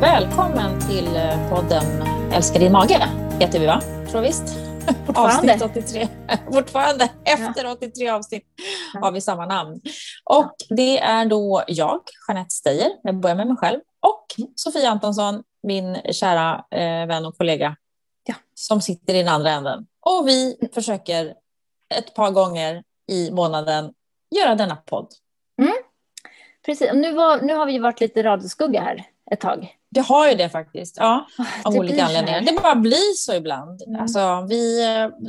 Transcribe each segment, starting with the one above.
Välkommen till eh, podden Älskar din mage, heter vi va? Tror visst? Fortfarande. Avsnitt 83. Fortfarande, efter 83 avsnitt Ja. har vi samma namn. Och det är då jag, Jeanette Steyer, jag börjar med mig själv, och Sofia Antonsson, min kära eh, vän och kollega, Ja. som sitter i den andra änden. Och vi försöker ett par gånger i månaden göra denna podd. Precis. Och nu, var, nu har vi varit lite radioskugga här ett tag. Det har ju det faktiskt, ja, av Det olika anledningar. Det bara blir så ibland. Mm. Alltså, vi,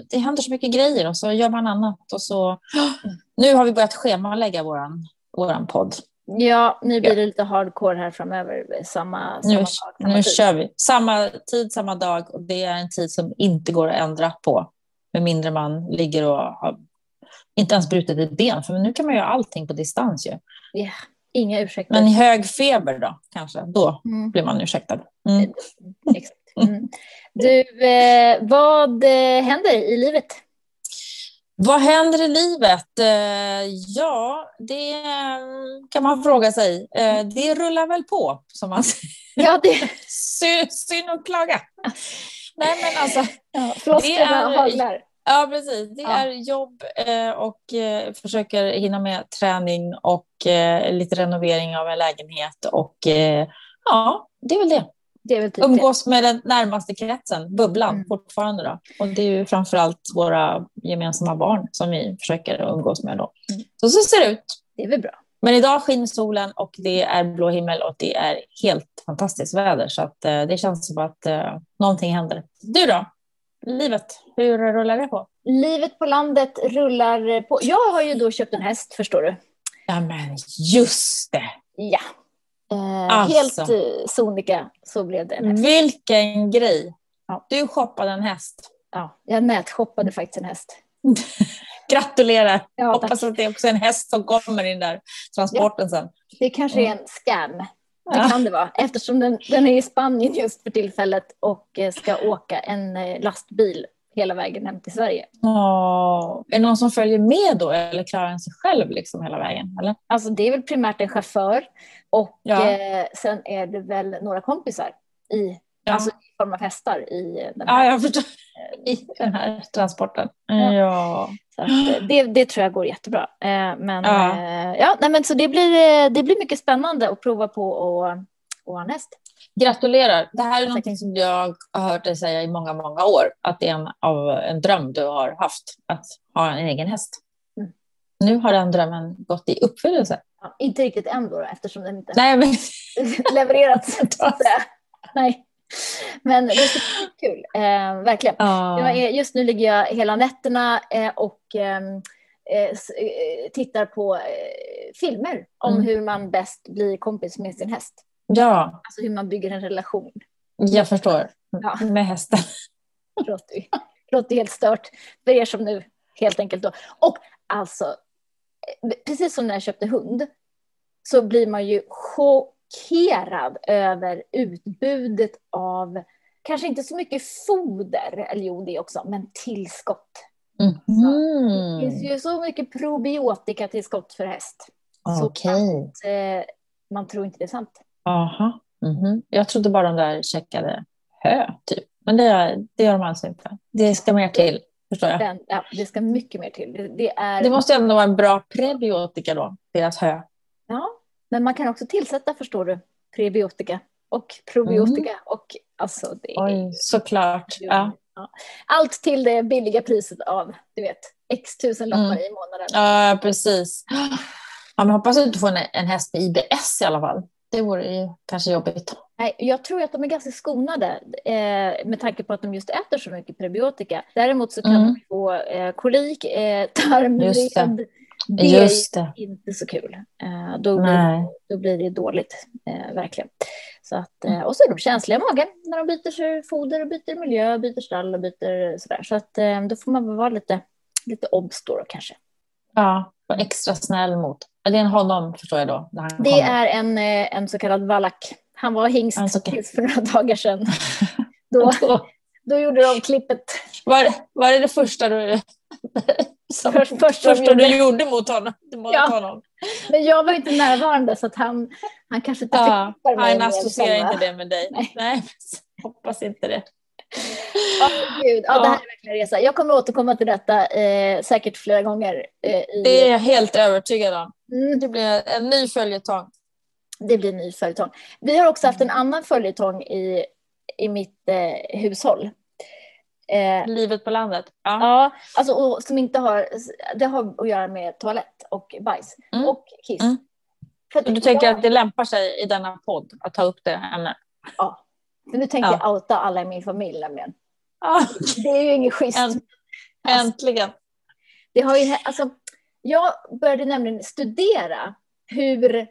det händer så mycket grejer och så gör man annat. Och så... Nu har vi börjat schemalägga våran, våran podd. Ja, nu blir det lite hardcore här framöver. Samma, Nu, samma dag, samma nu tid. kör vi. Samma tid, samma dag och det är en tid som inte går att ändra på. Med mindre man ligger och har inte ens brutit ett ben. För nu kan man göra allting på distans ju. Ja, Inga ursäkter. Men hög feber då, kanske, då Mm, blir man ursäktad. Mm. exakt. Mm. Du, eh, vad eh, händer i livet? Vad händer i livet? Eh, ja, det eh, kan man fråga sig. Eh, det rullar väl på, som man säger. Ja, det, Sy- Synd att klaga. Nej, men alltså, ja, flosklerna haglar. Ja, precis. Det Ja. är jobb eh, och eh, försöker hinna med träning och eh, lite renovering av en lägenhet. Och ja, det är väl det. Det är väl typ det. Umgås med den närmaste kretsen, bubblan, Mm. fortfarande. Då. Och det är ju framförallt våra gemensamma barn som vi försöker umgås med. Då. Mm. Så så ser det ut. Det är väl bra. Men idag skiner solen och det är blå himmel och det är helt fantastiskt väder. Så att, det känns som att eh, någonting händer. Du då? Livet, hur rullar det på? Livet på landet rullar på. Jag har ju då köpt en häst, förstår du. Ja, men just det! Ja. Eh, Alltså. Helt eh, sonika så blev det en häst. Vilken grej! Ja. Du shoppade en häst. Ja, jag nätshoppade faktiskt en häst. Gratulerar! Ja. Hoppas att det är också en häst som kommer i den där transporten sen. Det kanske är en scam. Det kan det vara. Eftersom den, den är i Spanien just för tillfället och eh, ska åka en eh, lastbil hela vägen hem till Sverige. Åh, är det någon som följer med då eller klarar den sig själv liksom hela vägen? Eller? Alltså det är väl primärt en chaufför och Ja. eh, sen är det väl några kompisar i, Ja. alltså i form av hästar i eh, den ja, här. förstår. I den här transporten. Ja. Ja. Så att, eh, det, det tror jag går jättebra. Eh, Men, Ja. ja. ja, nej, men så det blir, eh, det blir mycket spännande att prova på att ha en häst. Gratulerar. Det här är någonting som jag har hört dig säga i många, många år. Att det är en, av en dröm du har haft, att ha en egen häst. Mm. Nu har den drömmen gått i uppfyllelse. Ja, inte riktigt än då, eftersom den inte Nej, men levererats. Nej. Men det är kul, eh, verkligen. Ja. just nu ligger jag hela nätterna eh, och ehm, eh, eh, tittar på eh, filmer om Mm. hur man bäst blir kompis med sin häst. ja, Alltså hur man bygger en relation. jag förstår. Ja. Med hästen. Låter, ju- låter helt stört för er som nu helt enkelt då. Och alltså, eh, precis som när jag köpte hund så blir man ju chockerad över utbudet av kanske inte så mycket foder, eller jo det också, men tillskott. Det finns ju så mycket probiotikatillskott för häst. så Okej. Eh, man tror inte det är sant. Aha. Mhm. Jag trodde bara de där checkade hö, typ. Men det, det gör de alltså inte. Det ska mer till, förstår jag. Den, ja, det ska mycket mer till. Det, det är, Det måste ändå vara en bra prebiotika då, deras hö. ja, men man kan också tillsätta, förstår du, prebiotika och probiotika. Och, alltså, det är, Oj, såklart. Ja. Allt till det billiga priset av, du vet, x tusen lappar Mm. i månaden. ja, precis. Ja, men hoppas att du får en, en häst med IBS i alla fall. Det vore ju kanske jobbigt. Nej, jag tror att de är ganska skonade eh, med tanke på att de just äter så mycket prebiotika. Däremot så kan Mm. de få eh, kolik, eh, tarmvred. Det. Just det. är inte så kul. Eh, då, blir, då blir det dåligt, eh, verkligen. Så att, eh, och så är de känsliga i magen när de byter sig foder och byter miljö, byter stall och byter sådär. Så att, då får man vara lite, lite obs då, kanske. Ja, var extra snäll mot. Det är en honom, förstår jag då. Det är en, en så kallad valack. Han var hingst Alltså, tills för några dagar sedan. Då, Då- då gjorde de klippet. Var, var det det första du Som först första de du gjorde. mot honom. Mot Ja. honom. Men jag var inte närvarande så att han, han kanske inte Ja, mig han associerar inte det med dig. Nej. Nej. hoppas inte det. Ja, gud. Ja, Ja. Det här är verkligen en resa. Jag kommer återkomma till detta eh, säkert flera gånger. Eh, i, Det är jag helt övertygad om. mm, Det blir en ny följetong. det blir en ny följetong. Vi har också haft en annan följetong i, i mitt eh, hushåll. Eh, Livet på landet. Ja. ja, alltså, och, som inte har, det har att göra med toalett och bajs Mm. och kiss. Mm. För Du tänker jag, att det lämpar sig i denna podd att ta upp det ämnet? Ja, men nu tänker Ja. jag outa alla i min familj nämligen. Ja, Det är ju inget schysst. änt- äntligen. Det har ju, alltså, jag började nämligen studera hur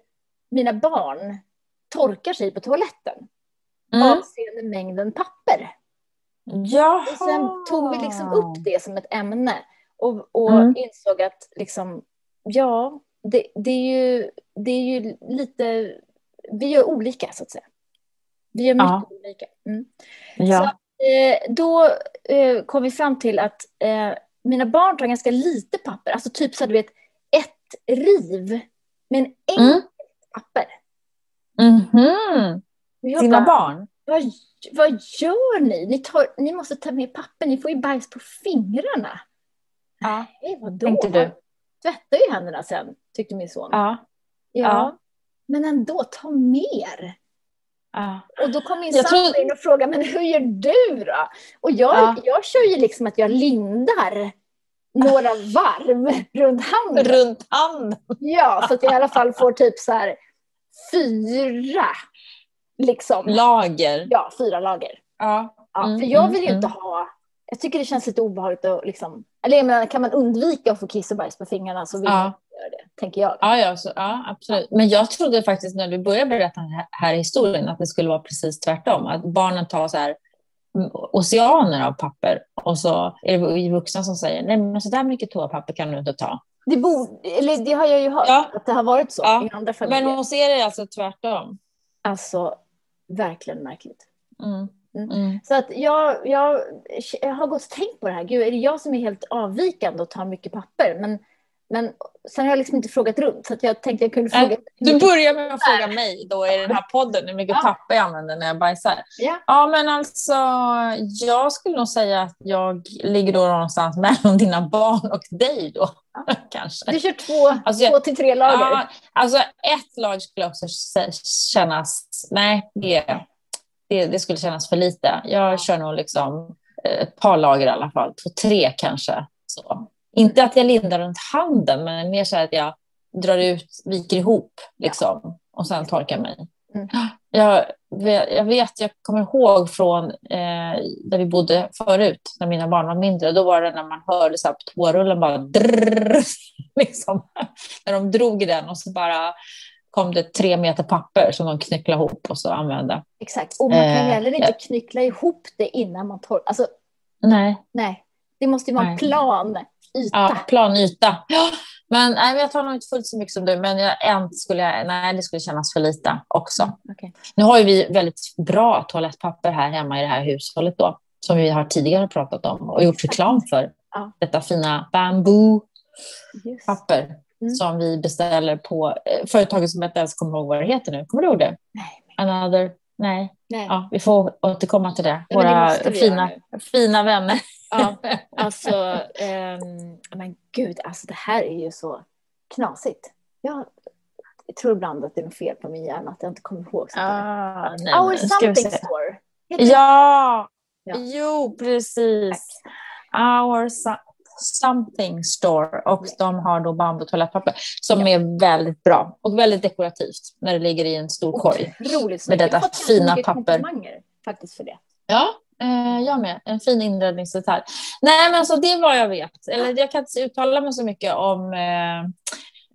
mina barn torkar sig på toaletten Mm. avseende mängden papper. Jaha. Och sen tog vi liksom upp det som ett ämne och, och Mm. insåg att liksom, ja, det, det, är ju, det är ju lite, vi gör olika så att säga. Vi gör mycket Ja. olika. Mm. Ja. Eh, då eh, kom vi fram till att eh, mina barn tar ganska lite papper, alltså typ så du vet ett riv med en enkelt Mm. papper. Och jag Dina barn? Vad, vad gör ni? Ni, tar, ni måste ta med papper, ni får ju bajs på fingrarna. Ja. Nej, vadå? Tänkte du? Tvätta ju händerna sen, tyckte min son. Ja. Ja. ja. Men ändå, ta mer. ja. Och då kom min sambo tror- in och frågade, men hur gör du då? Och jag, Ja. jag kör ju liksom att jag lindar några varv runt handen. Runt handen. Ja, så att jag i alla fall får typ så här fyra, liksom. Lager. Ja, fyra lager. Ja. Ja, Mm, för jag mm, vill ju inte mm. ha, jag tycker det känns lite obehagligt att liksom, eller jag menar, kan man undvika att få kiss och bajs på fingrarna så vill Ja. jag inte göra det, tänker jag. Ja, ja, så, ja, absolut. Men jag trodde faktiskt när du började berätta den här, här historien att det skulle vara precis tvärtom. Att barnen tar så här oceaner av papper och så är det vuxna som säger nej men så där mycket toapapper kan du inte ta. Det, borde, eller det har jag ju hört, Ja. att det har varit så Ja. i andra familjer. Men hos er är det alltså tvärtom. Alltså, verkligen märkligt. Mm. Mm. Mm. Så att jag, jag, jag har gått och tänkt på det här. Gud, är det jag som är helt avvikande och tar mycket papper? Men, men sen har jag liksom inte frågat runt. Så att jag tänkte jag kunde fråga. Du börjar med att fråga mig då i den här podden hur mycket Ja. papper jag använder när jag bajsar. Ja. Ja, men alltså jag skulle nog säga att jag ligger då någonstans mellan dina barn och dig då. Kanske. Du kör två, Alltså, jag- två till tre lager. Ja, alltså ett lag skulle också kännas, nej det, det, det skulle kännas för lite. Jag kör nog liksom eh, ett par lager i alla fall, två, tre kanske. Så. Inte att jag lindar runt handen, men mer så att jag drar ut, viker ihop liksom, och sen torkar mig. Mm. Jag, jag vet, jag kommer ihåg från eh, där vi bodde förut, när mina barn var mindre. Då var det när man hörde så här på toarullen bara drrrr, liksom, när de drog i den och så bara kom det tre meter papper som de knycklade ihop och så använde. Exakt. Och man kan Eh, heller inte ja. knyckla ihop det innan man torkar. Alltså, Nej, nej. Det måste ju vara en plan yta. ja, planyta. Ja, men nej, jag tar nog inte fullt så mycket som du, men jag, en skulle jag, nej, det skulle kännas för lite också. Okej. Nu har ju vi väldigt bra toalettpapper här hemma i det här hushållet då, som vi har tidigare pratat om och gjort reklam för. Ja. Detta fina bamboo Just. papper Mm. som vi beställer på eh, företaget som jag inte ens kommer ihåg vad det heter nu. Kommer du ihåg det? Nej. Another? Nej, nej. ja, vi får återkomma till det. det Våra vi fina, fina vänner. Ja, alltså, ehm, men gud, alltså det här är ju så knasigt. Jag, tror ibland att det är något fel på min hjärna, att jag inte kommer ihåg. sånt där. Ah, nej, Our vi something store. Ja, Ja. jo precis. Our so- something store. Och de har då bambutoalettpapper som Ja. är väldigt bra och väldigt dekorativt när det ligger i en stor korg. Otroligt Med snyggt. Detta fina papper. faktiskt för det. Ja, eh, jag med. En fin inredningsdetalj. Nej, men så det är vad jag vet. Eller jag kan inte uttala mig så mycket om... Eh,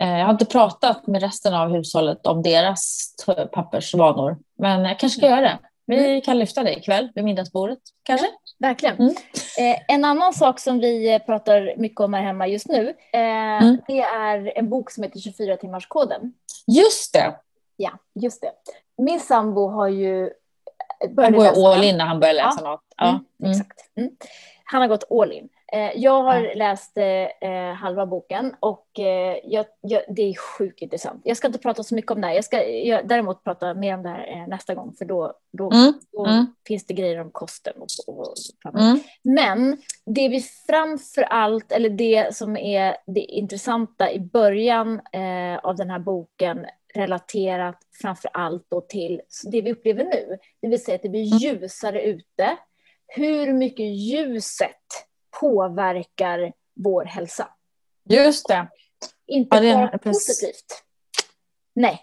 eh, jag har inte pratat med resten av hushållet om deras pappersvanor. Men jag kanske ska göra det. Vi kan lyfta det ikväll vid middagsbordet, kanske? Verkligen. Mm. Eh, en annan sak som vi pratar mycket om här hemma just nu, eh, Mm. det är en bok som heter 24-timmarskoden. Just det! Ja, just det. Min sambo har ju Han går läsa all in när han börjar läsa något. Ja. Mm, Mm. Exakt. Mm. Han har gått all in. Eh, jag har ja. läst eh, halva boken och eh, jag, jag, det är sjukt intressant. Jag ska inte prata så mycket om det här. Jag ska jag, däremot prata mer om det här eh, nästa gång för då, då, mm. då mm. finns det grejer om kosten. Och, och, och mm. Men det vi framför allt, eller det som är det intressanta i början eh, av den här boken relaterat framför allt då till det vi upplever nu. Det vill säga att det blir mm. ljusare ute. Hur mycket ljuset påverkar vår hälsa. Just det. Inte ja, bara positivt. Nej,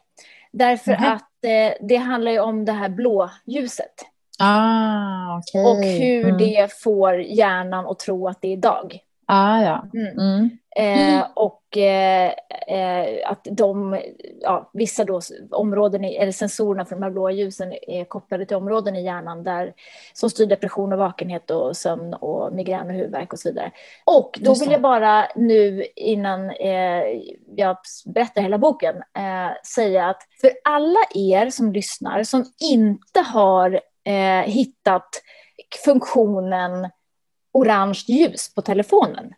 därför mm -hmm. att eh, det handlar ju om det här blåljuset. Ah, okay. Och hur mm. det får hjärnan att tro att det är dag. Ah, ja. Mm. mm. Eh, mm. och eh, eh, att de, ja, vissa då områden, eller sensorerna för de här blåa ljusen är kopplade till områden i hjärnan där, som styr depression och vakenhet och sömn och migrän och huvudvärk och så vidare. Och då vill jag bara nu innan eh, jag berättar hela boken eh, säga att för alla er som lyssnar som inte har eh, hittat funktionen orange ljus på telefonen.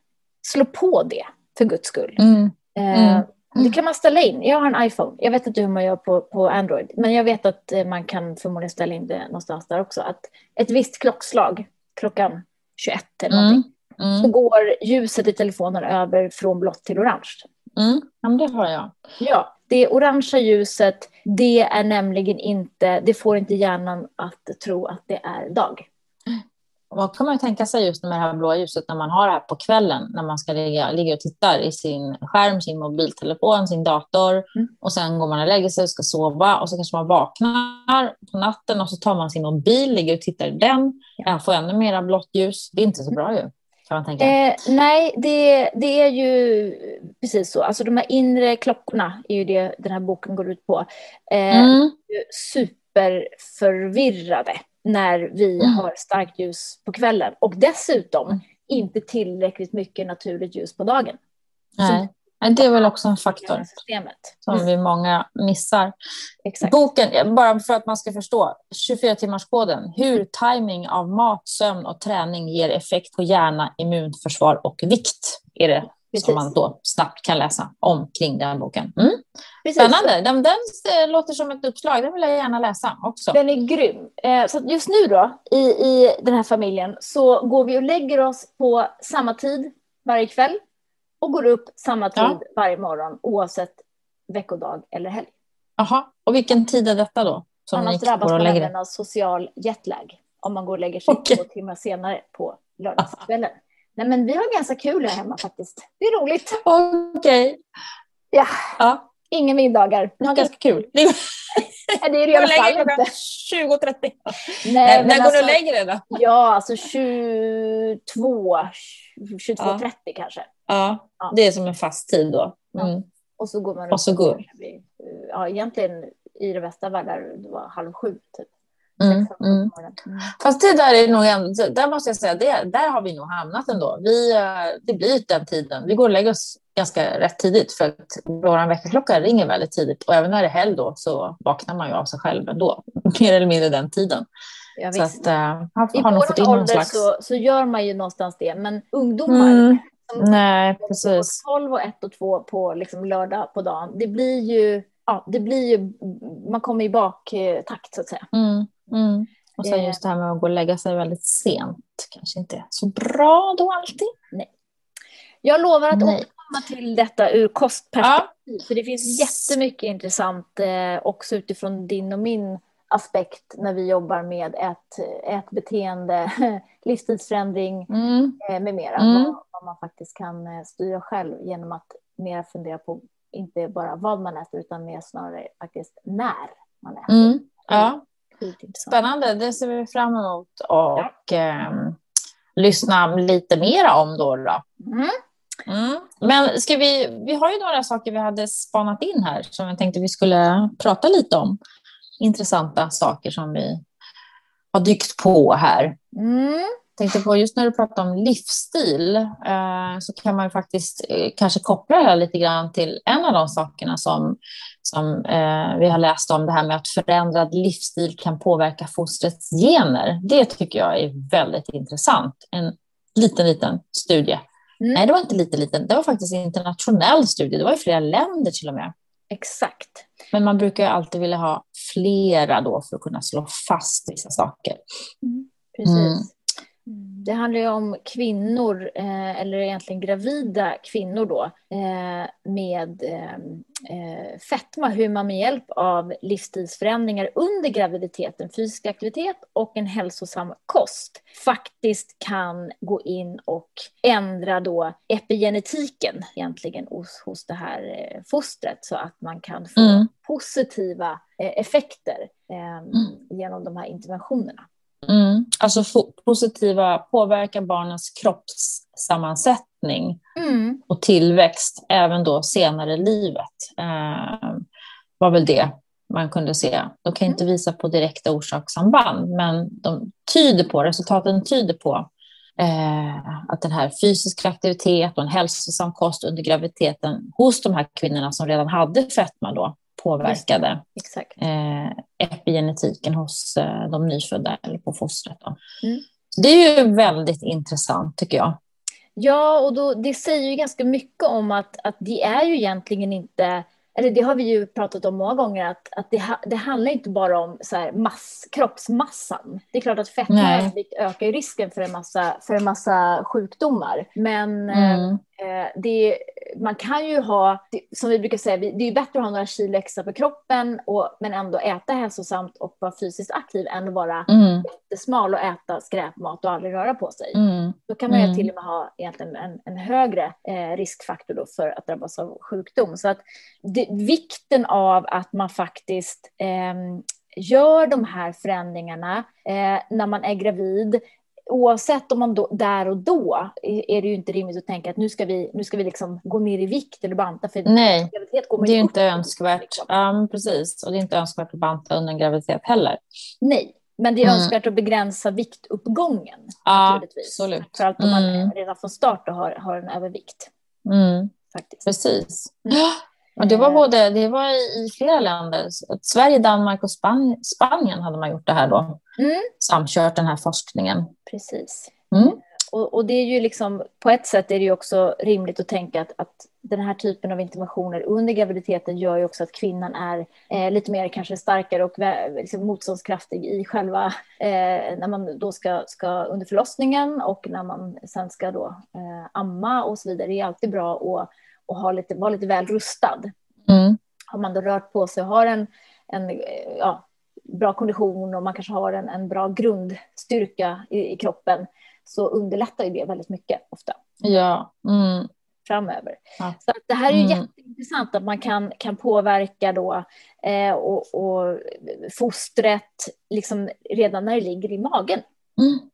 Slå på det, för guds skull. Mm. Eh, mm. Det kan man ställa in. Jag har en iPhone. Jag vet inte hur man gör på, på Android. Men jag vet att eh, man kan förmodligen ställa in det någonstans där också. Att ett visst klockslag, klockan 21 eller mm. någonting, mm. så går ljuset i telefonen över från blått till orange. Mm. Ja, det har jag. Ja, det orangea ljuset, det är nämligen inte, det får inte hjärnan att tro att det är dag. Vad kan man tänka sig just med det här blåa ljuset när man har det här på kvällen, när man ska ligga, ligga och titta i sin skärm, sin mobiltelefon, sin dator mm. och sen går man och lägger sig och ska sova och så kanske man vaknar på natten och så tar man sin mobil, ligger och tittar i den, ja. får ännu mera blått ljus. Det är inte så bra ju. Kan man tänka. Eh, nej, det, det är ju precis så. Alltså de här inre klockorna är ju det den här boken går ut på. Eh, mm. Superförvirrade när vi mm. har starkt ljus på kvällen. Och dessutom mm. inte tillräckligt mycket naturligt ljus på dagen. Nej. Det är väl också en faktor som mm. vi många missar. Exakt. Boken, bara för att man ska förstå, 24-timmarskoden, hur timing av mat, sömn och träning ger effekt på hjärna, immunförsvar och vikt, är det Precis. som man då snabbt kan läsa om kring den boken. Mm. Spännande. Den, den eh, låter som ett uppslag. Den vill jag gärna läsa också. Den är grym. Eh, så just nu då, i, i den här familjen, så går vi och lägger oss på samma tid varje kväll och går upp samma tid ja. varje morgon oavsett veckodag eller helg. Jaha, och vilken tid är detta då? Som Annars drabbas man även av social jetlag om man går och lägger sig okay. två timmar senare på lördagskvällen. Nej, men vi har ganska kul här hemma faktiskt. Det är roligt. Okej. Okay. Ja. ja. Inga middagar. Ni har ganska kul. Nej, det är det i alla fall inte. 20.30. Nej, när går alltså, du och lägger dig då? Ja, alltså 22, 22.30 ja. kanske. Ja, ja, det är som en fast tid då. Mm. Och så går man och så går. Ja, egentligen i det bästa världar det var halv sju typ. Mm, mm. Fast det där är nog ändå, där måste jag säga, det, där har vi nog hamnat ändå. Vi, eh, det blir den tiden. Vi går och lägger oss ganska rätt tidigt för att vår väckarklocka ringer väldigt tidigt och även när det är helg då så vaknar man ju av sig själv ändå, mer eller mindre den tiden. Ja, så att, äh, I in ålder slags... så, så gör man ju någonstans det, men ungdomar mm. Nej, precis. 12 och 1 och 2 på liksom lördag på dagen, det blir ju, ja, det blir ju, man kommer i baktakt så att säga. Mm. Mm. Och sen just det här med att gå och lägga sig väldigt sent kanske inte är så bra då alltid. Nej. Jag lovar att Nej. återkomma till detta ur kostperspektiv. Ja. För det finns jättemycket intressant eh, också utifrån din och min aspekt när vi jobbar med ett, ett beteende, livsstilsförändring mm. eh, med mera. Mm. Vad, vad, man faktiskt kan eh, styra själv genom att mer fundera på inte bara vad man äter utan mer snarare faktiskt när man äter. Mm. Ja. Spännande, det ser vi fram emot och eh, lyssna lite mer om då. då. Mm. Mm. Men ska vi, vi har ju några saker vi hade spanat in här som jag tänkte vi skulle prata lite om. Intressanta saker som vi har dykt på här. Mm tänkte på just när du pratar om livsstil eh, så kan man ju faktiskt eh, kanske koppla det här lite grann till en av de sakerna som, som eh, vi har läst om, det här med att förändrad livsstil kan påverka fostrets gener. Det tycker jag är väldigt intressant. En liten, liten studie. Mm. Nej, det var inte liten, liten. Det var faktiskt en internationell studie. Det var i flera länder till och med. Exakt. Men man brukar alltid vilja ha flera då för att kunna slå fast vissa saker. Mm. Precis. Mm. Det handlar ju om kvinnor, eh, eller egentligen gravida kvinnor då, eh, med eh, fetma, hur man med hjälp av livsstilsförändringar under graviditeten, fysisk aktivitet och en hälsosam kost faktiskt kan gå in och ändra då epigenetiken egentligen hos, hos det här fostret så att man kan få mm. positiva effekter mm. genom de här interventionerna. Alltså positiva påverkar barnens kroppssammansättning mm. och tillväxt även då senare i livet. Eh, var väl det man kunde se. De kan inte visa på direkta orsakssamband, men de tyder på, resultaten tyder på eh, att den här fysiska aktivitet och en hälsosam kost under graviditeten hos de här kvinnorna som redan hade fetma då påverkade eh, epigenetiken hos eh, de nyfödda eller på fostret. Mm. Det är ju väldigt intressant tycker jag. Ja, och då, det säger ju ganska mycket om att, att det är ju egentligen inte eller det har vi ju pratat om många gånger, att, att det, det handlar inte bara om så här mass, kroppsmassan. Det är klart att fetma ökar risken för en massa, för en massa sjukdomar. Men mm. Eh, det, man kan ju ha, som vi brukar säga, det är bättre att ha några kilo extra på kroppen, och, men ändå äta hälsosamt och vara fysiskt aktiv än att vara mm. jättesmal och äta skräpmat och aldrig röra på sig. Mm. Då kan man ju mm. till och med ha egentligen en, en högre eh, riskfaktor då för att drabbas av sjukdom. Så att det, vikten av att man faktiskt eh, gör de här förändringarna eh, när man är gravid oavsett om man då, där och då är det ju inte rimligt att tänka att nu ska vi, nu ska vi liksom gå ner i vikt eller banta. För Nej, det är inte önskvärt. Liksom. Um, precis, och det är inte önskvärt att banta under en graviditet heller. Nej, men det är mm. önskvärt att begränsa viktuppgången. Ja, absolut. För att om man mm. redan från start har, har en övervikt. Mm. Faktiskt. Precis. Mm. Och det var eh. både, det var i flera länder. Sverige, Danmark och Span Spanien hade man gjort det här då. Mm. Samkört den här forskningen. Precis. Mm. Och, och, det är ju liksom, på ett sätt är det ju också rimligt att tänka att, att den här typen av interventioner under graviditeten gör ju också att kvinnan är eh, lite mer kanske starkare och liksom motståndskraftig i själva, eh, när man då ska, ska under förlossningen och när man sen ska då eh, amma och så vidare. Det är alltid bra att och ha lite, vara lite väl rustad. Mm. Har man då rört på sig och har en, en ja, bra kondition och man kanske har en, en bra grundstyrka i, i kroppen så underlättar ju det väldigt mycket ofta. Ja. Mm. Framöver. Ja. Så det här är ju mm. jätteintressant att man kan, kan påverka då eh, och, och fostret liksom redan när det ligger i magen. Mm.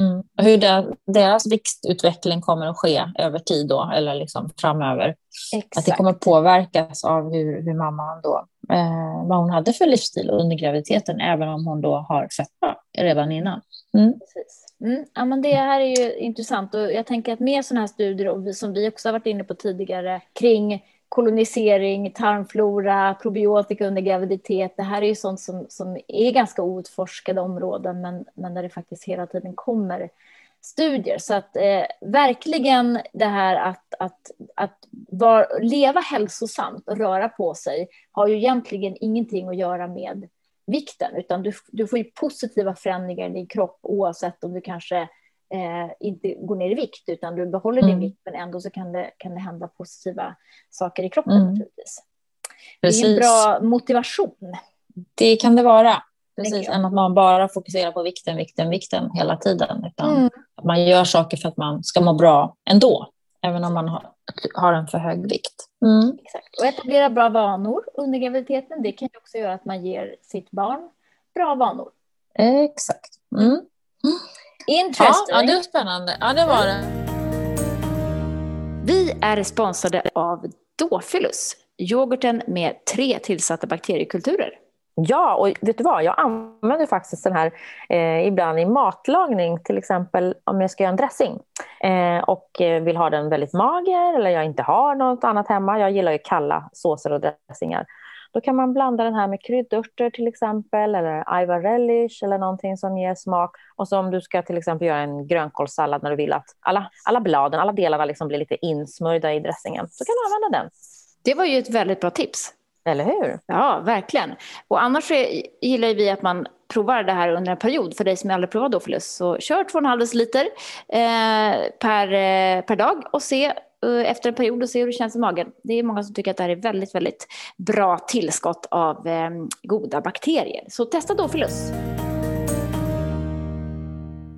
Mm. Hur det, deras viktutveckling kommer att ske över tid då, eller liksom framöver. Exakt. Att det kommer påverkas av hur, hur mamman då, eh, vad hon hade för livsstil under graviditeten, även om hon då har fetma redan innan. Mm. Precis. Mm. Ja, men det här är ju intressant och jag tänker att med sådana här studier, och som vi också har varit inne på tidigare, kring kolonisering, tarmflora, probiotika under graviditet. Det här är ju sånt som, som är ganska outforskade områden men, men där det faktiskt hela tiden kommer studier. Så att eh, verkligen det här att, att, att var, leva hälsosamt och röra på sig har ju egentligen ingenting att göra med vikten utan du, du får ju positiva förändringar i din kropp oavsett om du kanske eh, inte går ner i vikt utan du behåller din mm. vikt men ändå så kan det, kan det hända positiva saker i kroppen mm. naturligtvis. Precis. Det är en bra motivation. Det kan det vara. Precis, än att man bara fokuserar på vikten, vikten, vikten hela tiden. Utan mm. att man gör saker för att man ska må bra ändå, även om man har, har en för hög vikt. Mm. Exakt. Och etablera bra vanor under graviditeten, det kan också göra att man ger sitt barn bra vanor. Exakt. Mm. Interesting. Ja, det är spännande. Ja, det var det. Vi är sponsrade av Dofilus, yoghurten med tre tillsatta bakteriekulturer. Ja, och vet du vad? Jag använder faktiskt den här eh, ibland i matlagning, till exempel om jag ska göra en dressing eh, och eh, vill ha den väldigt mager eller jag inte har något annat hemma. Jag gillar ju kalla såser och dressingar. Då kan man blanda den här med kryddörter till exempel, eller Ivar relish eller någonting som ger smak. Och så om du ska till exempel göra en grönkålssallad när du vill att alla, alla bladen, alla delarna liksom blir lite insmörjda i dressingen, så kan du använda den. Det var ju ett väldigt bra tips. Eller hur? Ja, verkligen. Och annars är, gillar vi att man provar det här under en period. För dig som aldrig provat Dofilus, så kör 2,5 deciliter eh, per, eh, per dag och se Eh, efter en period och se hur det känns i magen. Det är många som tycker att det här är väldigt, väldigt bra tillskott av eh, goda bakterier. Så testa då Dofilus.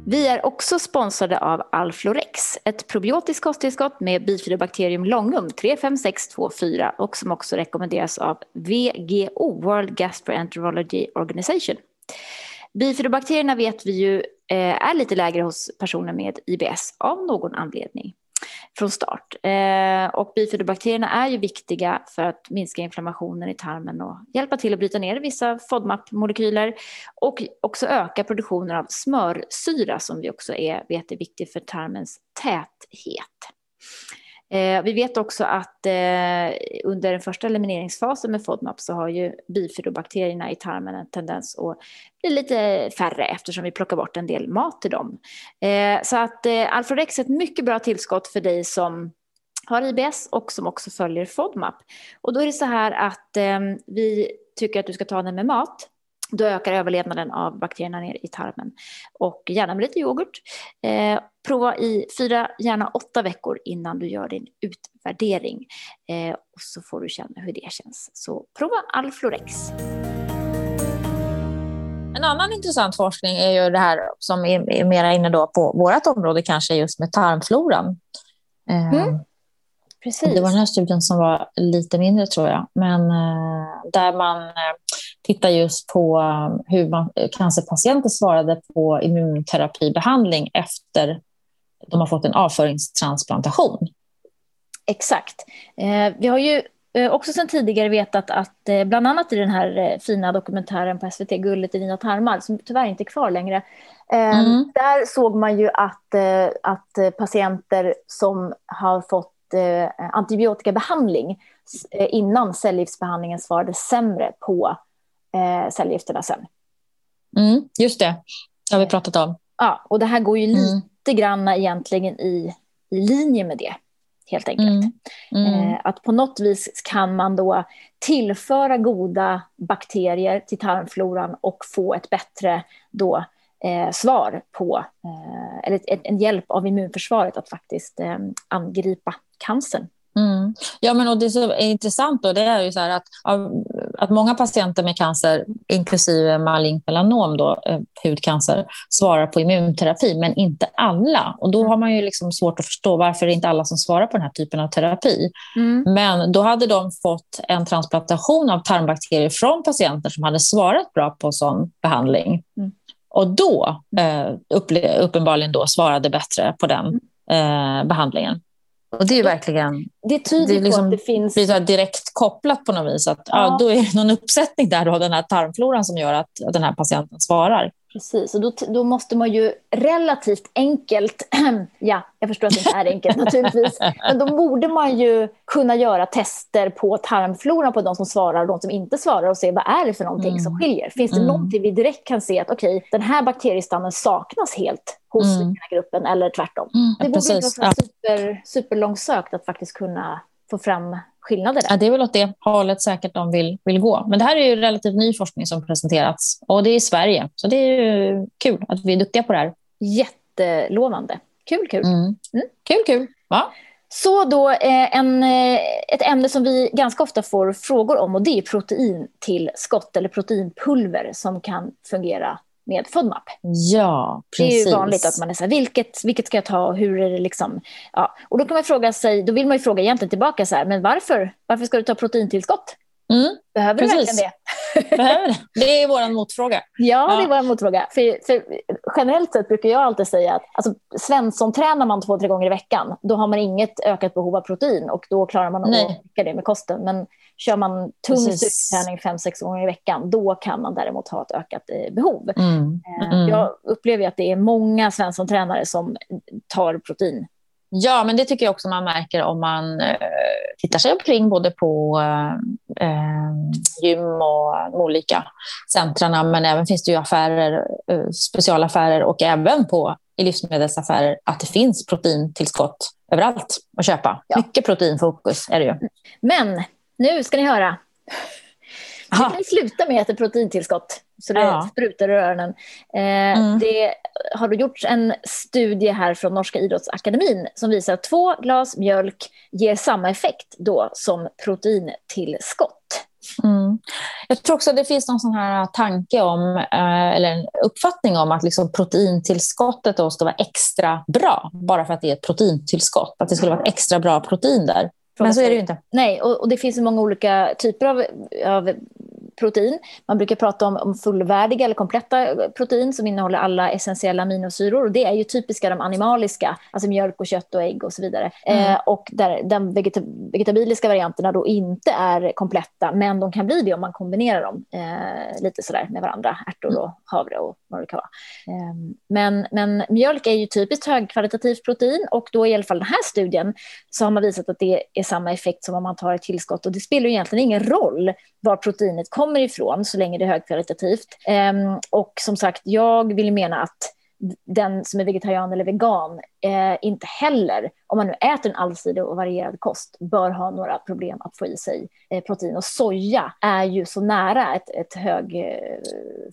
Vi är också sponsrade av Alflorex, ett probiotiskt kosttillskott med bifidobakterium longum 35624 och som också rekommenderas av VGO, World Gastroenterology Organization. Bifidobakterierna vet vi ju eh, är lite lägre hos personer med IBS av någon anledning från start. Eh, och bifidobakterierna är ju viktiga för att minska inflammationen i tarmen och hjälpa till att bryta ner vissa FODMAP-molekyler och också öka produktionen av smörsyra som vi också är, vet är viktig för tarmens täthet. Eh, vi vet också att eh, under den första elimineringsfasen med FODMAP så har ju bifidobakterierna i tarmen en tendens att bli lite färre eftersom vi plockar bort en del mat till dem. Eh, så att eh, Alfrorex är ett mycket bra tillskott för dig som har IBS och som också följer FODMAP. Och då är det så här att eh, vi tycker att du ska ta den med mat då ökar överlevnaden av bakterierna ner i tarmen. Och gärna med lite yoghurt. Eh, prova i fyra, gärna åtta veckor innan du gör din utvärdering. Eh, och så får du känna hur det känns. Så prova Alflorex. En annan intressant forskning är ju det här som är mera inne då på vårt område, kanske just med tarmfloran. Eh, mm. Precis. Det var den här studien som var lite mindre tror jag, men eh, där man eh, tittar just på um, hur man, eh, cancerpatienter svarade på immunterapibehandling efter de har fått en avföringstransplantation. Exakt. Eh, vi har ju eh, också sedan tidigare vetat att bland annat i den här fina dokumentären på SVT, Gullet i dina tarmar, som tyvärr inte är kvar längre, mm. där såg man ju att, att patienter som har fått antibiotikabehandling innan cellgiftsbehandlingen svarade sämre på eh, cellgifterna sen. Mm, just det, det har vi pratat om. Ja, och det här går ju mm. lite grann egentligen i, i linje med det, helt enkelt. Mm. Mm. Eh, att på något vis kan man då tillföra goda bakterier till tarmfloran och få ett bättre då, eh, svar på, eh, eller ett, en hjälp av immunförsvaret att faktiskt eh, angripa cancern. Mm. Ja, men och det som är intressant då, det är ju så att, att många patienter med cancer, inklusive malignt melanom, då, eh, hudcancer, svarar på immunterapi, men inte alla. Och då har man ju liksom svårt att förstå varför det inte alla som svarar på den här typen av terapi. Mm. Men då hade de fått en transplantation av tarmbakterier från patienter som hade svarat bra på sån behandling. Mm. Och då, eh, uppenbarligen då, svarade bättre på den eh, behandlingen. Och det är verkligen... Det tyder det liksom, på att det finns... blir direkt kopplat på något vis. Att, ja. ja. då är det någon uppsättning där av den här tarmfloran som gör att den här patienten svarar. Precis, och då, då måste man ju relativt enkelt, ja, jag förstår att det inte är enkelt naturligtvis, men då borde man ju kunna göra tester på tarmfloran på de som svarar och de som inte svarar och se vad är det för någonting mm. som skiljer. Finns det mm. någonting vi direkt kan se att okej, okay, den här bakteriestammen saknas helt hos mm. den här gruppen eller tvärtom. Mm, det borde inte vara super, superlångsökt att faktiskt kunna få fram skillnader. Ja, det är väl åt det hållet säkert de vill, vill gå. Men det här är ju relativt ny forskning som presenterats och det är i Sverige. Så det är ju kul att vi är duktiga på det här. Jättelovande. Kul, kul. Mm. Mm. Kul, kul. Ja. Så då eh, en, eh, ett ämne som vi ganska ofta får frågor om och det är proteintillskott eller proteinpulver som kan fungera med FODMAP. Ja, precis. Det är vanligt att man är så här, vilket, vilket ska jag ta och hur är det liksom? Ja. Och då kan man fråga sig, då vill man ju fråga egentligen tillbaka så här, men varför? Varför ska du ta proteintillskott? Mm, Behöver precis. du verkligen det? Behöver det? Det är vår motfråga. Ja, ja, det är vår motfråga. För, för, generellt sett brukar jag alltid säga att alltså, Svensson tränar man två, tre gånger i veckan, då har man inget ökat behov av protein och då klarar man att täcka det med kosten. Men Kör man tung styrketräning fem, sex gånger i veckan, då kan man däremot ha ett ökat eh, behov. Mm. Eh, mm. Jag upplever att det är många Svensson-tränare som tar protein Ja, men det tycker jag också man märker om man eh, tittar sig omkring både på eh, eh gym och olika centrarna, men även finns det ju affärer, eh, specialaffärer och även på i livsmedelsaffärer att det finns proteintillskott överallt att köpa. Ja. Mycket proteinfokus är det ju. Men nu ska ni höra. Nu kan sluta med att äta proteintillskott så det ja. sprutar i öronen. Eh, mm. Det har då gjorts en studie här från Norska idrottsakademin som visar att två glas mjölk ger samma effekt då som proteintillskott. Mm. Jag tror också att det finns någon sån här tanke om, eh, eller en uppfattning om att liksom proteintillskottet då ska vara extra bra, bara för att det är ett proteintillskott. Att det skulle vara ett extra bra protein där. Men så är det ju inte. Nej, och, och det finns många olika typer av, av protein. Man brukar prata om, om fullvärdiga eller kompletta protein som innehåller alla essentiella aminosyror. Och det är ju typiska de animaliska, alltså mjölk och kött och ägg och så vidare. Mm. Eh, och där de vegeta vegetabiliska varianterna då inte är kompletta, men de kan bli det om man kombinerar dem eh, lite sådär med varandra, ärtor och havre och vad det kan vara. Eh, men, men mjölk är ju typiskt högkvalitativt protein och då i alla fall den här studien så har man visat att det är samma effekt som om man tar ett tillskott och det spelar ju egentligen ingen roll var proteinet kommer ifrån så länge det är högkvalitativt. Um, och som sagt, jag vill mena att den som är vegetarian eller vegan eh, inte heller, om man nu äter en allsidig och varierad kost, bör ha några problem att få i sig eh, protein. Och soja är ju så nära ett, ett hög, eh,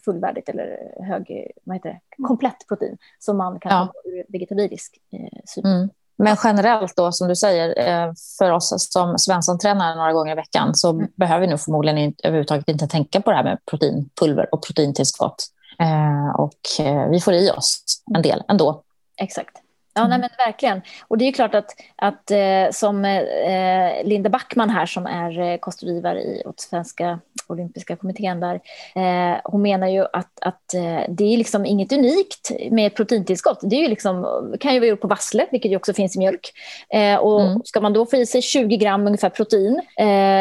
fullvärdigt eller hög, vad heter det, komplett protein som man kan ja. ha ur vegetabilisk eh, synpunkt. Mm. Men generellt då, som du säger, eh, för oss som Svensson-tränare några gånger i veckan så mm. behöver vi nog förmodligen inte, överhuvudtaget inte tänka på det här med proteinpulver och proteintillskott. Eh, och eh, vi får i oss en del ändå. Exakt. Ja, nej, men verkligen. Och det är klart att, att eh, som eh, Linda Backman här som är eh, kostrådgivare i, åt Svenska olympiska kommittén där, eh, hon menar ju att, att eh, det är liksom inget unikt med proteintillskott. Det är ju liksom, kan ju vara gjort på vassle, vilket ju också finns i mjölk. Eh, och mm. ska man då få i sig 20 gram ungefär protein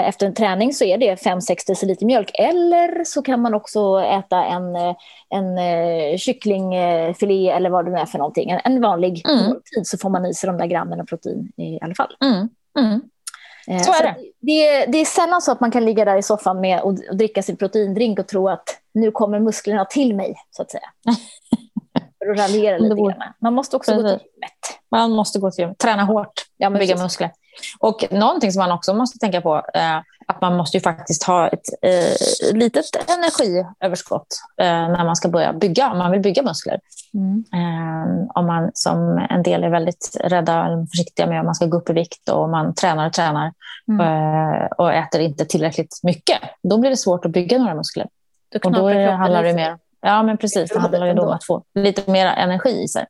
efter en träning så är det 5-6 deciliter mjölk. Eller så kan man också äta en, en kycklingfilé eller vad det nu är för någonting. En, en vanlig mm. Måltid så får man i sig de där grammen av protein i alla fall. Mm. Mm. Eh, så är det. det. Det är sällan så att man kan ligga där i soffan med och, och dricka sin proteindrink och tro att nu kommer musklerna till mig, så att säga. För att raljera lite grann. Man måste också Precis. gå till gymmet. Man måste gå till gymmet, träna hårt, ja, bygga muskler. Och någonting som man också måste tänka på, eh, att man måste ju faktiskt ha ett eh, litet energiöverskott eh, när man ska börja bygga, om man vill bygga muskler. Mm. Eh, om man som en del är väldigt rädda eller försiktiga med om man ska gå upp i vikt och man tränar och tränar mm. Eh, och äter inte tillräckligt mycket, då blir det svårt att bygga några muskler. Då och då handlar det mer Ja, men precis. Det handlar ju då om att få lite mer energi i sig.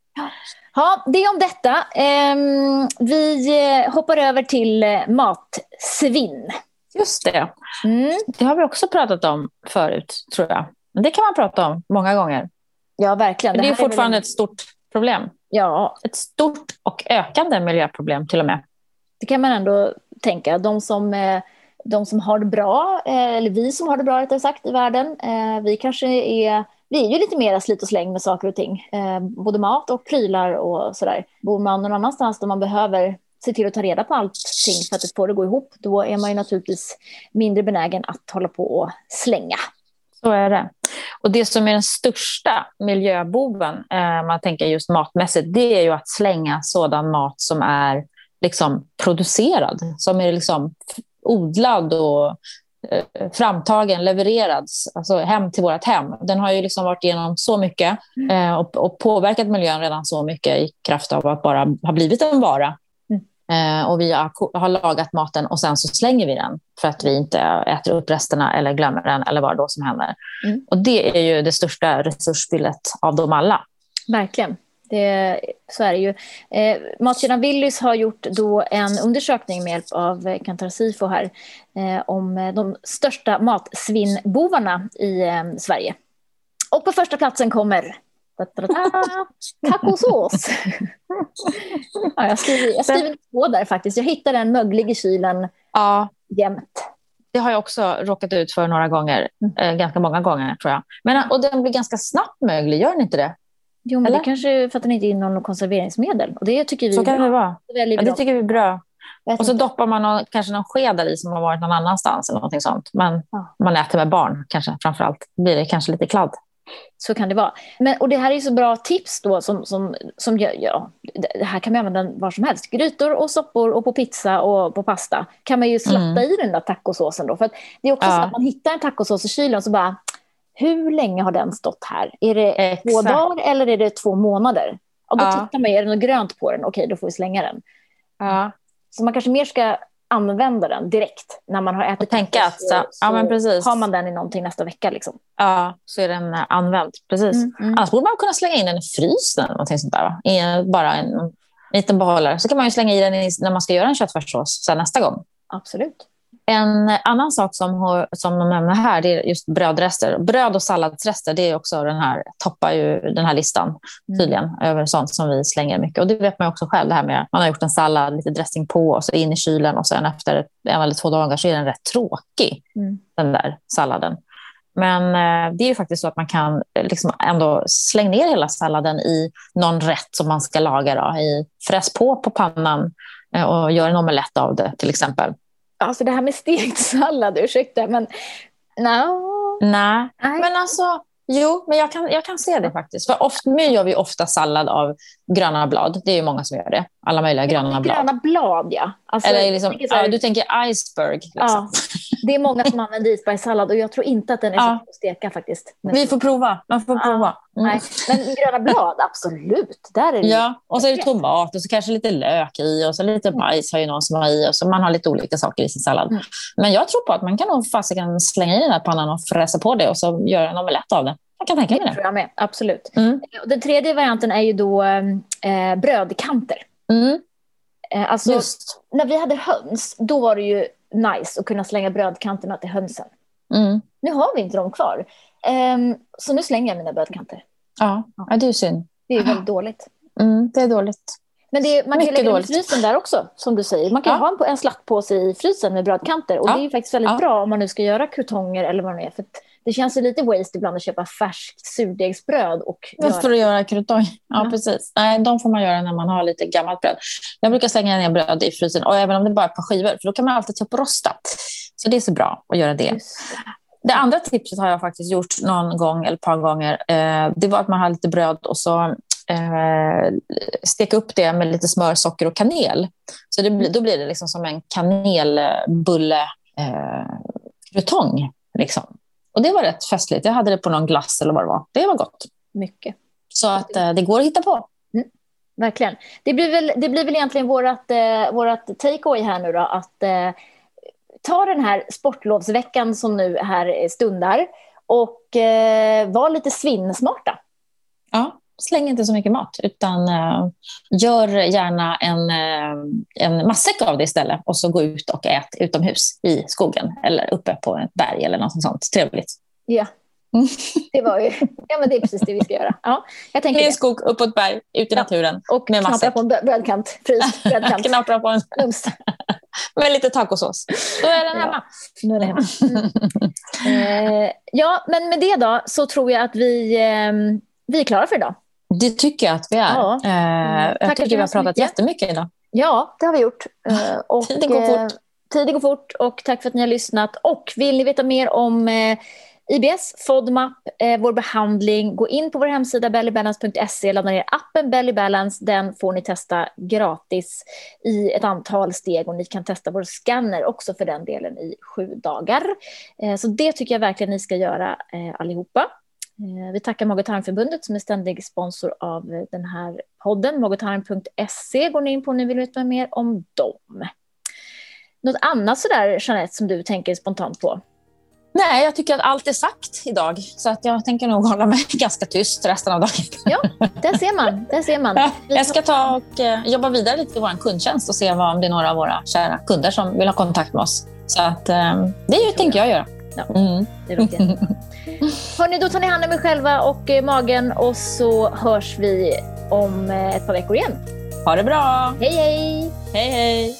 Ja, det om detta. Ehm, vi eh, hoppar över till eh, matsvinn. Just det. Mm. Det har vi också pratat om förut, tror jag. Men det kan man prata om många gånger. Ja, verkligen. Men det, är fortfarande är väl... ett stort problem. Ja. Ett stort och ökande miljöproblem till och med. Det kan man ändå tänka. De som, eh, de som har det bra, eller vi som har det bra rättare sagt i världen, vi kanske är vi är ju lite mer slit och släng med saker och ting. Eh, både mat och prylar och sådär. Bor man någon annanstans där man behöver se till att ta reda på allting för att få det att gå ihop, då är man ju naturligtvis mindre benägen att hålla på och slänga. Så är det. Och det som är den största miljöboven, eh, man tänker just matmässigt, det är ju att slänga sådan mat som är liksom producerad, som är liksom odlad och Eh, framtagen, levererad alltså hem till vårt hem. Den har ju liksom varit igenom så mycket mm. eh, och, och, påverkat miljön redan så mycket i kraft av att bara ha blivit en vara. Eh, och vi har, har, lagat maten och sen så slänger vi den för att vi inte äter upp resterna eller glömmer den eller vad då som händer. Mm. Och det är ju det största resursspillet av dem alla. Verkligen. Det, så är det ju. Eh, Matkedjan Willys har gjort då en undersökning med hjälp av Kantar Sifo här eh, om de största matsvinnbovarna i eh, Sverige. Och på första platsen kommer Tacosås. ja, jag skriver, jag skriver två där faktiskt. Jag hittade en möglig i kylen ja. jämt. Det har jag också råkat ut för några gånger, mm. eh, ganska många gånger tror jag. Men, och den blir ganska snabbt möglig, gör den inte det? Jo, men Eller? det kanske är för att den inte innehåller konserveringsmedel. Och det tycker vi Så kan bra. det vara. Väljer Ja, det tycker vi är bra. Och så doppar man någon, kanske någon sked i som har varit någon annanstans eller någonting sånt. Men Ja. man äter med barn kanske framför allt blir det kanske lite kladd. Så kan det vara. Men, och det här är så bra tips då som, som, som ja, det här kan man använda var som helst. Grytor och soppor och på pizza och på pasta kan man ju slatta Mm. i den där tacosåsen då. För det är också Ja. så att man hittar en tacosås i kylen och så bara, hur länge har den stått här? Är det två Exakt. dagar eller är det två månader? Och då Ja. tittar man, är det något grönt på den? Okej, då får vi slänga den. Ja. Så man kanske mer ska använda den direkt när man har ätit Och tänka att så- så, ja, men precis. har man den i någonting nästa vecka. Liksom. ja, så är den eh, använd. Precis. Mm, mm. Annars borde man kunna slänga in den i frysen eller någonting sånt där. I en- bara en, en liten behållare. Så kan man ju slänga i den i, när man ska göra en köttfärssås nästa gång. Absolut. En annan sak som, har- som de nämner här det är just brödrester. Bröd och salladsrester det är också den här, toppar ju den här listan tydligen över sånt som vi slänger mycket. Och det vet man också själv, det här med man har gjort en sallad, lite dressing på och så in i kylen och sen efter en eller två dagar så är den rätt tråkig, Mm. den där salladen. Men eh, det är ju faktiskt så att man kan eh, liksom ändå slänga ner hela salladen i någon rätt som man ska laga. Då, i, fräs på på pannan eh, och gör en omelett av det till exempel. Alltså det här med stekt sallad, ursäkta, men no. Nej, men alltså, jo, men jag kan, jag kan se det faktiskt. För ofta, nu gör vi ofta sallad av gröna blad. Det är ju många som gör det. Alla möjliga gröna blad. Gröna blad, ja. Alltså, Eller liksom, tänker här, ja, du tänker iceberg. Liksom. ja, det är många som använder isbergssallad och jag tror inte att den är så Ja. att steka faktiskt. Men, Vi får prova. Man får prova. Mm. nej. men gröna blad, absolut. Där är det Ja, och så är det tomat och så kanske lite lök i och så lite bajs har ju någon som har i och så man har lite olika saker i sin sallad. Mm. Men jag tror på att man kan nog fasiken slänga i den här pannan och fräsa på det och så göra en omelett av det. Jag kan tänka mig det tror jag med, absolut. Mm. Och Den tredje varianten är ju då eh, brödkanter. Mm. Eh, alltså, Just. när vi hade höns, då var det ju nice att kunna slänga brödkanterna till hönsen. Mm. Nu har vi inte dem kvar. Ehm, så nu slänger jag mina brödkanter. Ja. ja, det är synd. Det är väldigt dåligt. Mm, det är dåligt. Men det man kan Mycket lägga dem i frysen där också, som du säger. Man kan Ja. ha en, på- en slattpåse i frysen med brödkanter. Och Ja. det är faktiskt väldigt Ja. bra om man nu ska göra kutonger eller vad det är. För att det känns ju lite waste ibland att köpa färskt surdegsbröd och göra. för att göra krutong. Ja, Ja. precis. Nej, de får man göra när man har lite gammalt bröd. Jag brukar slänga ner bröd i frysen, och även om det bara är ett par skivor, för då kan man alltid ta upp och rosta. Så det är så bra att göra det. Just Det andra tipset har jag faktiskt gjort någon gång eller ett par gånger. Eh, det var att man har lite bröd och så eh, steka upp det med lite smör, socker och kanel. Så det, blir- då blir det liksom som en kanelbulle eh, krutong. Liksom. Och det var rätt festligt. Jag hade det på någon glass eller vad det var. Det var gott. mycket. Så att eh, det går att hitta på. Verkligen. Det blir väl, det blir väl egentligen vårt, eh, vårt take-away här nu då. Att eh, ta den här sportlovsveckan som nu här stundar och eh, var lite svinnsmarta. Ja, släng inte så mycket mat, utan eh, gör gärna en, eh, en matsäck av det istället och så gå ut och ät utomhus i skogen eller uppe på ett berg eller något sånt trevligt. Ja, Mm. det var ju, ja men det är precis det vi ska göra. Ja, jag tänker I en det. skog, upp på ett berg, ut i Ja. naturen. Och med knapra på en bröd- brödkant, fryst brödkant. Knapra på en med lite tacosås. Då är den Ja. hemma. Nu är det hemma. Mm. Eh, ja, men med det då så tror jag att vi, eh, vi är klara för idag. Det tycker jag att vi är. Ja. Eh, Tackar jag tycker vi har pratat mycket. jättemycket idag. Ja, det har vi gjort. Eh, och, Tiden går eh, fort. Tiden går fort och tack för att ni har lyssnat. Och vill ni veta mer om eh, IBS, FODMAP, eh, vår behandling, gå in på vår hemsida bellybalance.se, ladda ner appen Belly Balance. Den får ni testa gratis i ett antal steg och ni kan testa vår scanner också för den delen i sju dagar. Eh, så det tycker jag verkligen ni ska göra eh, allihopa. Eh, Vi tackar Mage Tarmförbundet som är ständig sponsor av eh, den här podden. Magotarm.se går ni in på om ni vill veta mer om dem. Något annat sådär, Jeanette, som du tänker spontant på? Nej, jag tycker att allt är sagt idag. Så att jag tänker nog hålla mig ganska tyst resten av dagen. Ja, där ser man. Där ser man. Ja, jag ska ta och eh, jobba vidare lite i vår kundtjänst och se vad, om det är några av våra kära kunder som vill ha kontakt med oss. Så att, eh, det tänker jag göra. Ja. Mm. Det låter. Hörni, då tar ni hand om er själva och eh, magen och så hörs vi om eh, ett par veckor igen. Ha det bra! Hej, hej! Hej, hej!